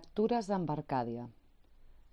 Lectures d'Embarcàdia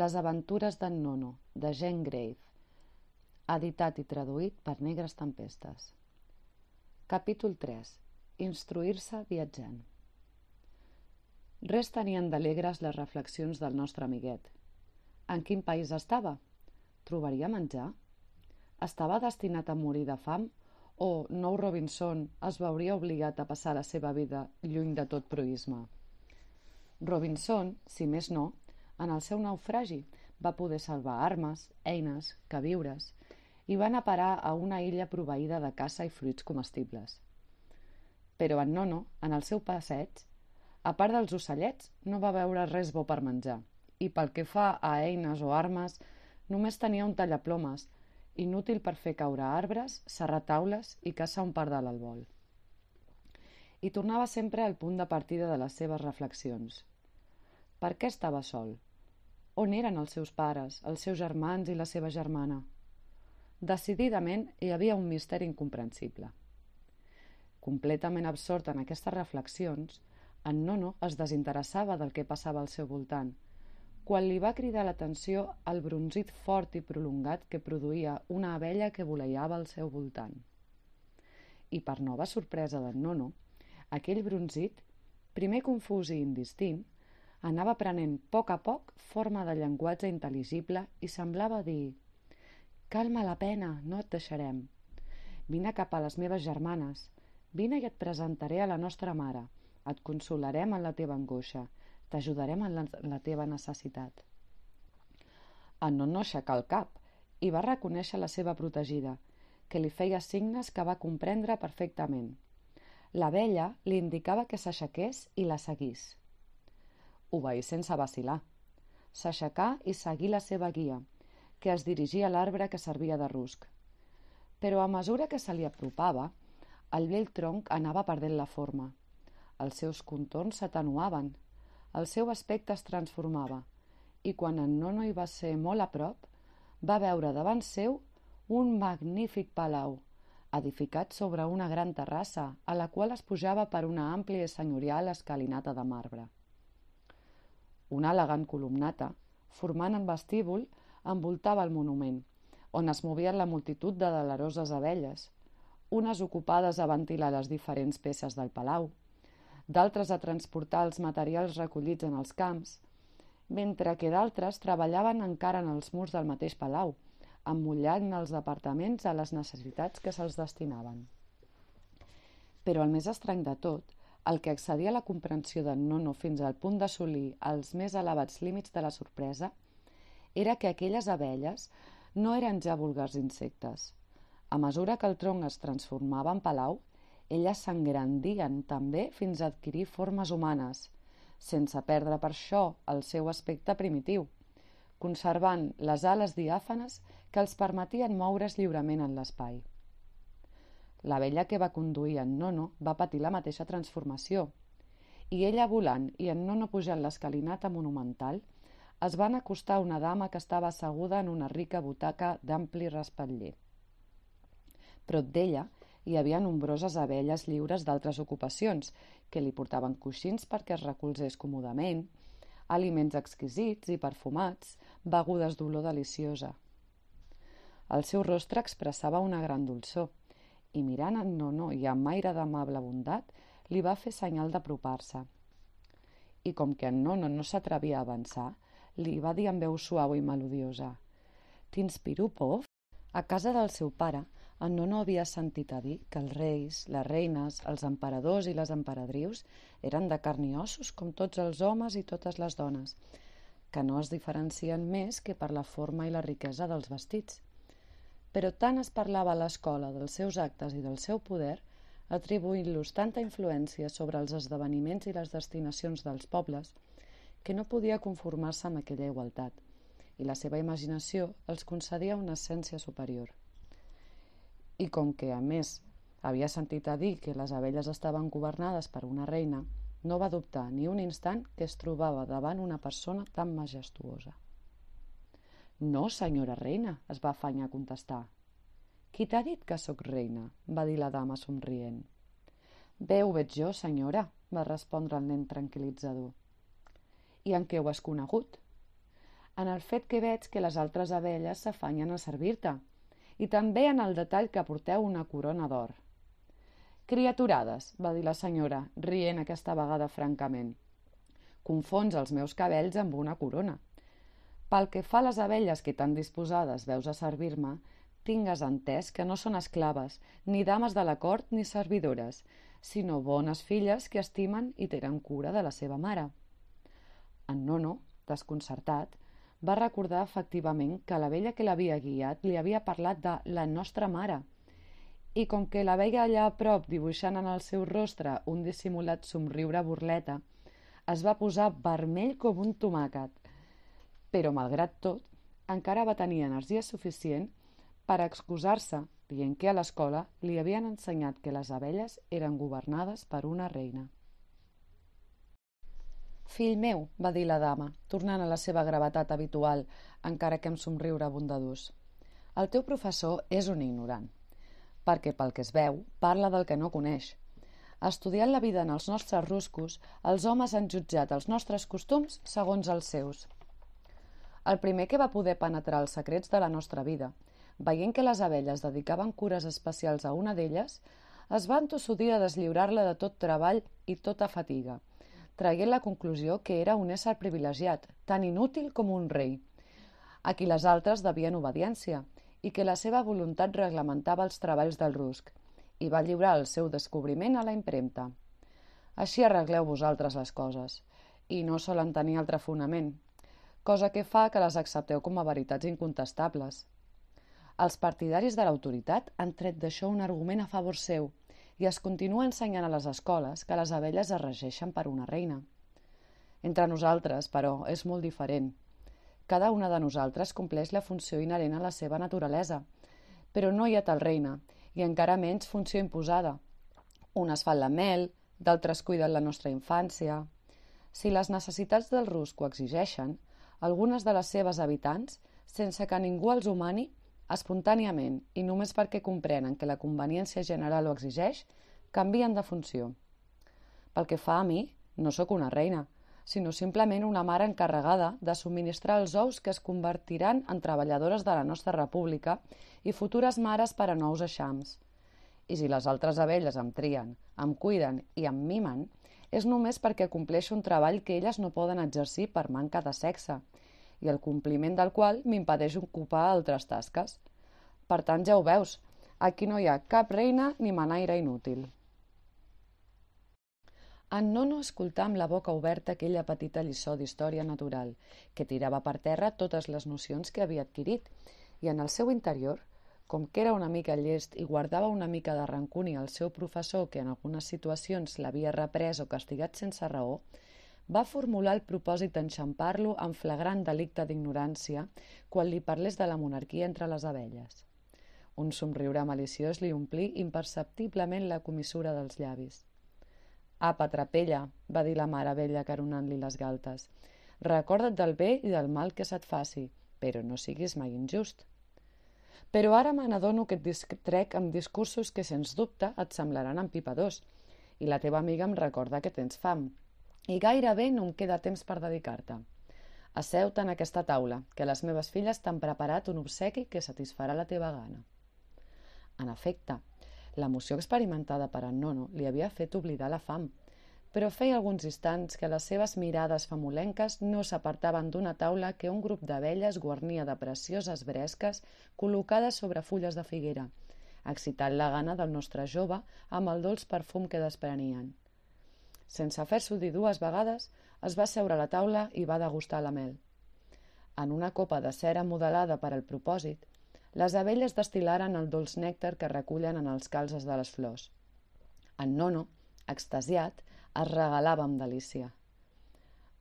Les aventures d'en Nono, de Jane Grave Editat i traduït per Negres Tempestes Capítol 3 Instruir-se viatjant Res tenien d'alegres les reflexions del nostre amiguet. En quin país estava? Trobaria menjar? Estava destinat a morir de fam o Nou Robinson es veuria obligat a passar la seva vida lluny de tot proisme? Robinson, si més no, en el seu naufragi va poder salvar armes, eines, queviures i va anar a parar a una illa proveïda de caça i fruits comestibles. Però en Nono, en el seu passeig, a part dels ocellets, no va veure res bo per menjar i pel que fa a eines o armes, només tenia un tallaplomes, inútil per fer caure arbres, serrar taules i caçar un pardal al vol i tornava sempre al punt de partida de les seves reflexions. Per què estava sol? On eren els seus pares, els seus germans i la seva germana? Decididament hi havia un misteri incomprensible. Completament absort en aquestes reflexions, en Nono es desinteressava del que passava al seu voltant, quan li va cridar l'atenció el bronzit fort i prolongat que produïa una abella que voleiava al seu voltant. I per nova sorpresa d'en Nono, aquell bronzit, primer confús i indistint, anava prenent poc a poc forma de llenguatge intel·ligible i semblava dir «Calma la pena, no et deixarem. Vine cap a les meves germanes. Vine i et presentaré a la nostra mare. Et consolarem en la teva angoixa. T'ajudarem en la, la teva necessitat». En no no aixecar el cap i va reconèixer la seva protegida, que li feia signes que va comprendre perfectament – la vella li indicava que s'aixequés i la seguís. Obeí sense vacilar. S'aixecà i seguí la seva guia, que es dirigia a l'arbre que servia de rusc. Però a mesura que se li apropava, el vell tronc anava perdent la forma. Els seus contorns s'atenuaven, el seu aspecte es transformava, i quan en Nono hi va ser molt a prop, va veure davant seu un magnífic palau, edificat sobre una gran terrassa, a la qual es pujava per una àmplia i senyorial escalinata de marbre. Una elegant columnata, formant en vestíbul, envoltava el monument, on es movien la multitud de deleroses abelles, unes ocupades a ventilar les diferents peces del palau, d'altres a transportar els materials recollits en els camps, mentre que d'altres treballaven encara en els murs del mateix palau, emmullant els departaments a les necessitats que se'ls destinaven. Però el més estrany de tot, el que accedia a la comprensió d'en Nono fins al punt d'assolir els més elevats límits de la sorpresa, era que aquelles abelles no eren ja vulgars insectes. A mesura que el tronc es transformava en palau, elles s'engrandien també fins a adquirir formes humanes, sense perdre per això el seu aspecte primitiu – conservant les ales diàfanes que els permetien moure's lliurement en l'espai. La vella que va conduir en Nono va patir la mateixa transformació, i ella volant i en Nono pujant l'escalinata monumental, es van acostar a una dama que estava asseguda en una rica butaca d'ampli respatller. Prop d'ella hi havia nombroses abelles lliures d'altres ocupacions, que li portaven coixins perquè es recolzés còmodament, aliments exquisits i perfumats, begudes d'olor deliciosa. El seu rostre expressava una gran dolçor, i mirant en Nono i amb aire d'amable bondat, li va fer senyal d'apropar-se. I com que en Nono no s'atrevia a avançar, li va dir amb veu suau i melodiosa «T'inspiro por?» A casa del seu pare, en Nono havia sentit a dir que els reis, les reines, els emperadors i les emperadrius eren de carn i ossos com tots els homes i totes les dones, que no es diferencien més que per la forma i la riquesa dels vestits. Però tant es parlava a l'escola dels seus actes i del seu poder, atribuint-los tanta influència sobre els esdeveniments i les destinacions dels pobles, que no podia conformar-se amb aquella igualtat, i la seva imaginació els concedia una essència superior i com que, a més, havia sentit a dir que les abelles estaven governades per una reina, no va dubtar ni un instant que es trobava davant una persona tan majestuosa. No, senyora reina, es va afanyar a contestar. Qui t'ha dit que sóc reina? va dir la dama somrient. Bé, ho veig jo, senyora, va respondre el nen tranquil·litzador. I en què ho has conegut? En el fet que veig que les altres abelles s'afanyen a servir-te i també en el detall que porteu una corona d'or. Criaturades, va dir la senyora, rient aquesta vegada francament. Confons els meus cabells amb una corona. Pel que fa a les abelles que tan disposades veus a servir-me, tingues entès que no són esclaves, ni dames de la cort ni servidores, sinó bones filles que estimen i tenen cura de la seva mare. En Nono, desconcertat, va recordar efectivament que la vella que l'havia guiat li havia parlat de la nostra mare, i com que la veia allà a prop dibuixant en el seu rostre un dissimulat somriure burleta, es va posar vermell com un tomàquet. Però, malgrat tot, encara va tenir energia suficient per excusar-se dient que a l'escola li havien ensenyat que les abelles eren governades per una reina. Fill meu, va dir la dama, tornant a la seva gravetat habitual, encara que amb somriure bondadós. El teu professor és un ignorant, perquè pel que es veu parla del que no coneix. Estudiant la vida en els nostres ruscos, els homes han jutjat els nostres costums segons els seus. El primer que va poder penetrar els secrets de la nostra vida – Veient que les abelles dedicaven cures especials a una d'elles, es van tossudir a deslliurar-la de tot treball i tota fatiga, traient la conclusió que era un ésser privilegiat, tan inútil com un rei, a qui les altres devien obediència, i que la seva voluntat reglamentava els treballs del rusc, i va lliurar el seu descobriment a la impremta. Així arregleu vosaltres les coses, i no solen tenir altre fonament, cosa que fa que les accepteu com a veritats incontestables. Els partidaris de l'autoritat han tret d'això un argument a favor seu i es continua ensenyant a les escoles que les abelles es regeixen per una reina. Entre nosaltres, però, és molt diferent. Cada una de nosaltres compleix la funció inherent a la seva naturalesa, però no hi ha tal reina, i encara menys funció imposada. Unes fan la mel, d'altres cuiden la nostra infància. Si les necessitats del rus ho exigeixen, algunes de les seves habitants, sense que ningú els humani, espontàniament i només perquè comprenen que la conveniència general ho exigeix, canvien de funció. Pel que fa a mi, no sóc una reina, sinó simplement una mare encarregada de subministrar els ous que es convertiran en treballadores de la nostra república i futures mares per a nous eixams. I si les altres abelles em trien, em cuiden i em mimen, és només perquè compleixo un treball que elles no poden exercir per manca de sexe i el compliment del qual m'impedeix ocupar altres tasques. Per tant, ja ho veus, aquí no hi ha cap reina ni manaire inútil. En Nono escoltà amb la boca oberta aquella petita lliçó d'història natural, que tirava per terra totes les nocions que havia adquirit, i en el seu interior, com que era una mica llest i guardava una mica de rancúnia al seu professor que en algunes situacions l'havia reprès o castigat sense raó, va formular el propòsit d'enxampar-lo en flagrant delicte d'ignorància quan li parlés de la monarquia entre les abelles. Un somriure maliciós li omplí imperceptiblement la comissura dels llavis. «Apa, trapella», va dir la mare vella caronant-li les galtes. «Recorda't del bé i del mal que se't faci, però no siguis mai injust». Però ara me n'adono que et distrec amb discursos que, sens dubte, et semblaran empipadors, i la teva amiga em recorda que tens fam, i gairebé no em queda temps per dedicar-te. Asseu-te en aquesta taula, que les meves filles t'han preparat un obsequi que satisfarà la teva gana. En efecte, l'emoció experimentada per en Nono li havia fet oblidar la fam, però feia alguns instants que les seves mirades famolenques no s'apartaven d'una taula que un grup d'abelles guarnia de precioses bresques col·locades sobre fulles de figuera, excitant la gana del nostre jove amb el dolç perfum que desprenien. Sense fer-s'ho dir dues vegades, es va seure a la taula i va degustar la mel. En una copa de cera modelada per al propòsit, les abelles destilaren el dolç nèctar que recullen en els calzes de les flors. En Nono, extasiat, es regalava amb delícia.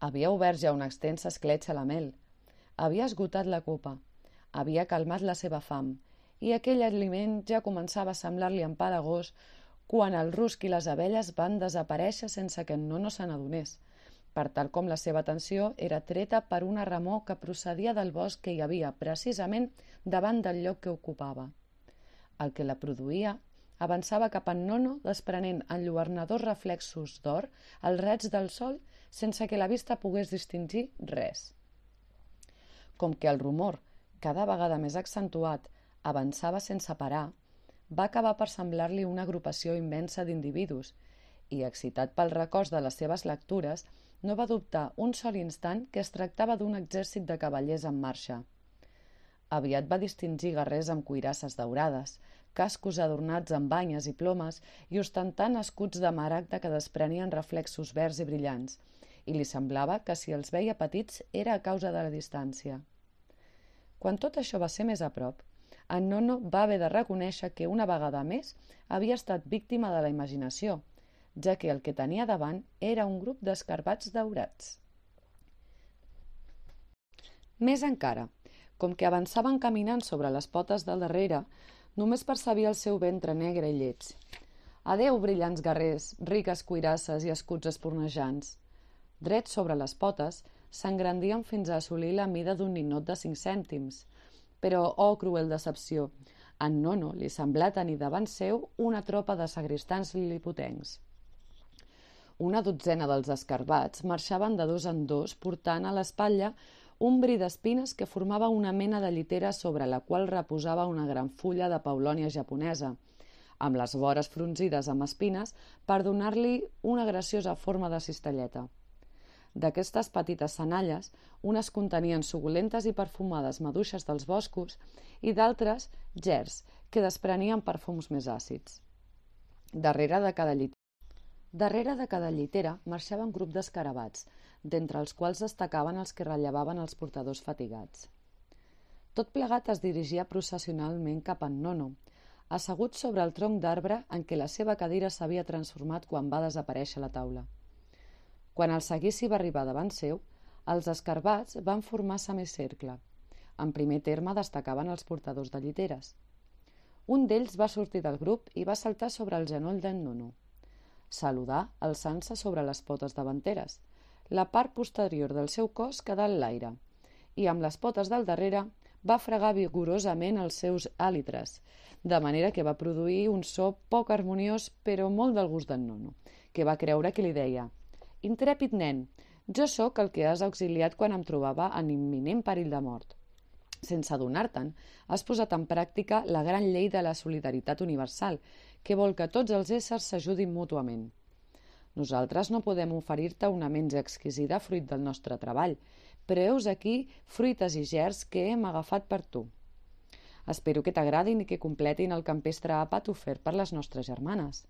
Havia obert ja una extensa escletxa a la mel. Havia esgotat la copa. Havia calmat la seva fam i aquell aliment ja començava a semblar-li empalagós quan el rusc i les abelles van desaparèixer sense que en Nono se n'adonés, per tal com la seva atenció era treta per una remor que procedia del bosc que hi havia precisament davant del lloc que ocupava. El que la produïa avançava cap en Nono desprenent enlluernadors reflexos d'or al raig del sol sense que la vista pogués distingir res. Com que el rumor, cada vegada més accentuat, avançava sense parar, va acabar per semblar-li una agrupació immensa d'individus i, excitat pel record de les seves lectures, no va dubtar un sol instant que es tractava d'un exèrcit de cavallers en marxa. Aviat va distingir guerrers amb cuirasses daurades, cascos adornats amb banyes i plomes i ostentant escuts de maragda que desprenien reflexos verds i brillants, i li semblava que si els veia petits era a causa de la distància. Quan tot això va ser més a prop, en Nono va haver de reconèixer que una vegada més havia estat víctima de la imaginació, ja que el que tenia davant era un grup d'escarbats daurats. Més encara, com que avançaven caminant sobre les potes del darrere, Només percebia el seu ventre negre i lleig. Adeu, brillants guerrers, riques cuirasses i escuts espornejants. Drets sobre les potes, s'engrandien fins a assolir la mida d'un ninot de cinc cèntims. Però, oh, cruel decepció, en Nono li semblà tenir davant seu una tropa de sagristans lilipotencs. Una dotzena dels escarbats marxaven de dos en dos portant a l'espatlla un bri d'espines que formava una mena de llitera sobre la qual reposava una gran fulla de paulònia japonesa, amb les vores fronzides amb espines per donar-li una graciosa forma de cistelleta. D'aquestes petites senalles, unes contenien suculentes i perfumades maduixes dels boscos i d'altres gers que desprenien perfums més àcids. Darrere de cada llitera, Darrere de cada llitera marxava un grup d'escarabats, d'entre els quals destacaven els que rellevaven els portadors fatigats. Tot plegat es dirigia processionalment cap a Nono, assegut sobre el tronc d'arbre en què la seva cadira s'havia transformat quan va desaparèixer la taula. Quan el seguici va arribar davant seu, els escarbats van formar semicercle. En primer terme destacaven els portadors de lliteres. Un d'ells va sortir del grup i va saltar sobre el genoll d'en Nono. Saludar alçant-se sobre les potes davanteres – la part posterior del seu cos quedà en l'aire i amb les potes del darrere va fregar vigorosament els seus àlitres, de manera que va produir un so poc harmoniós però molt del gust d'en Nono, que va creure que li deia «Intrèpid nen, jo sóc el que has auxiliat quan em trobava en imminent perill de mort». Sense adonar-te'n, has posat en pràctica la gran llei de la solidaritat universal, que vol que tots els éssers s'ajudin mútuament. Nosaltres no podem oferir-te una menja exquisida fruit del nostre treball, però heus aquí fruites i gers que hem agafat per tu. Espero que t'agradin i que completin el campestre àpat ofert per les nostres germanes.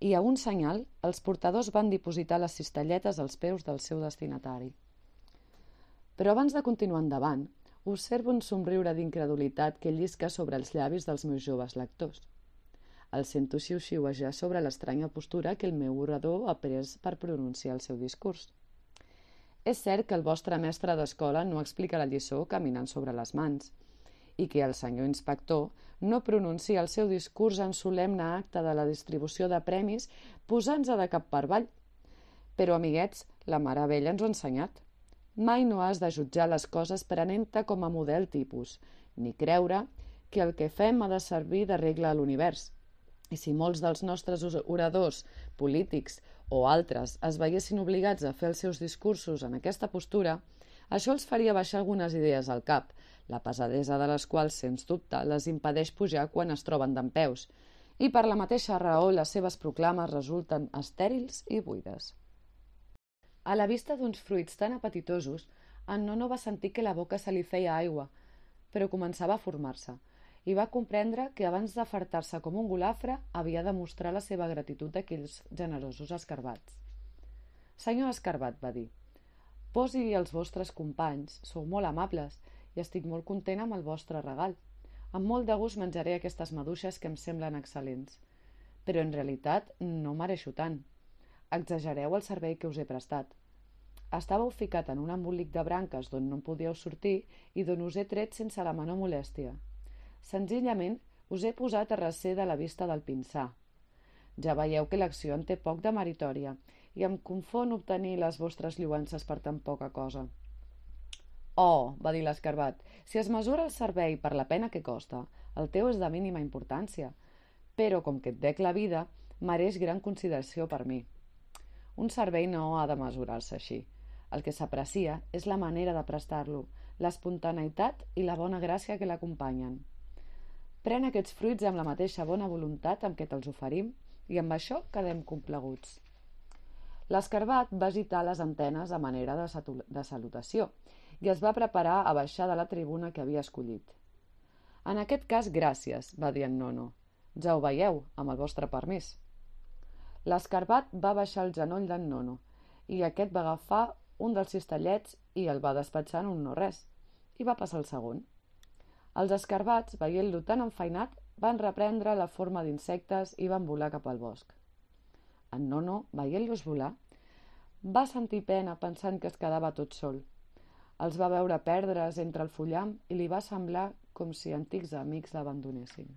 I a un senyal, els portadors van dipositar les cistelletes als peus del seu destinatari. Però abans de continuar endavant, observo un somriure d'incredulitat que llisca sobre els llavis dels meus joves lectors. El sento xiu-xiuejar sobre l'estranya postura que el meu orador ha pres per pronunciar el seu discurs. És cert que el vostre mestre d'escola no explica la lliçó caminant sobre les mans i que el senyor inspector no pronuncia el seu discurs en solemne acte de la distribució de premis posant-se de cap per avall. Però, amiguets, la Mare Vella ens ho ha ensenyat. Mai no has de jutjar les coses prenent-te com a model tipus, ni creure que el que fem ha de servir de regla a l'univers. I si molts dels nostres oradors, polítics o altres es veiessin obligats a fer els seus discursos en aquesta postura, això els faria baixar algunes idees al cap, la pesadesa de les quals, sens dubte, les impedeix pujar quan es troben peus, i per la mateixa raó les seves proclames resulten estèrils i buides. A la vista d'uns fruits tan apetitosos, en Nono va sentir que la boca se li feia aigua, però començava a formar-se, i va comprendre que abans d'afartar-se com un golafre havia de mostrar la seva gratitud d'aquells generosos escarbats. Senyor Escarbat, va dir, posi els vostres companys, sou molt amables i estic molt content amb el vostre regal. Amb molt de gust menjaré aquestes maduixes que em semblen excel·lents. Però en realitat no mereixo tant. Exagereu el servei que us he prestat. Estàveu ficat en un embolic de branques d'on no podíeu sortir i d'on us he tret sense la menor molèstia. Senzillament us he posat a recer de la vista del pinsà. Ja veieu que l'acció en té poc de meritòria i em confon obtenir les vostres lluances per tan poca cosa. Oh, va dir l'escarbat, si es mesura el servei per la pena que costa, el teu és de mínima importància. però com que et dec la vida, mereix gran consideració per mi. Un servei no ha de mesurar-se així. El que s'aprecia és la manera de prestar-lo, l'espontaneïtat i la bona gràcia que l'acompanyen. Pren aquests fruits amb la mateixa bona voluntat amb què te'ls oferim i amb això quedem compleguts. L'escarbat va agitar les antenes a manera de, de salutació i es va preparar a baixar de la tribuna que havia escollit. En aquest cas, gràcies, va dir en Nono. Ja ho veieu, amb el vostre permís. L'escarbat va baixar el genoll d'en Nono i aquest va agafar un dels cistellets i el va despatxar en un no-res i va passar el segon. Els escarbats, veient-lo tan enfeinat, van reprendre la forma d'insectes i van volar cap al bosc. En Nono, veient-los volar, va sentir pena pensant que es quedava tot sol. Els va veure perdre's entre el fullam i li va semblar com si antics amics l'abandonessin.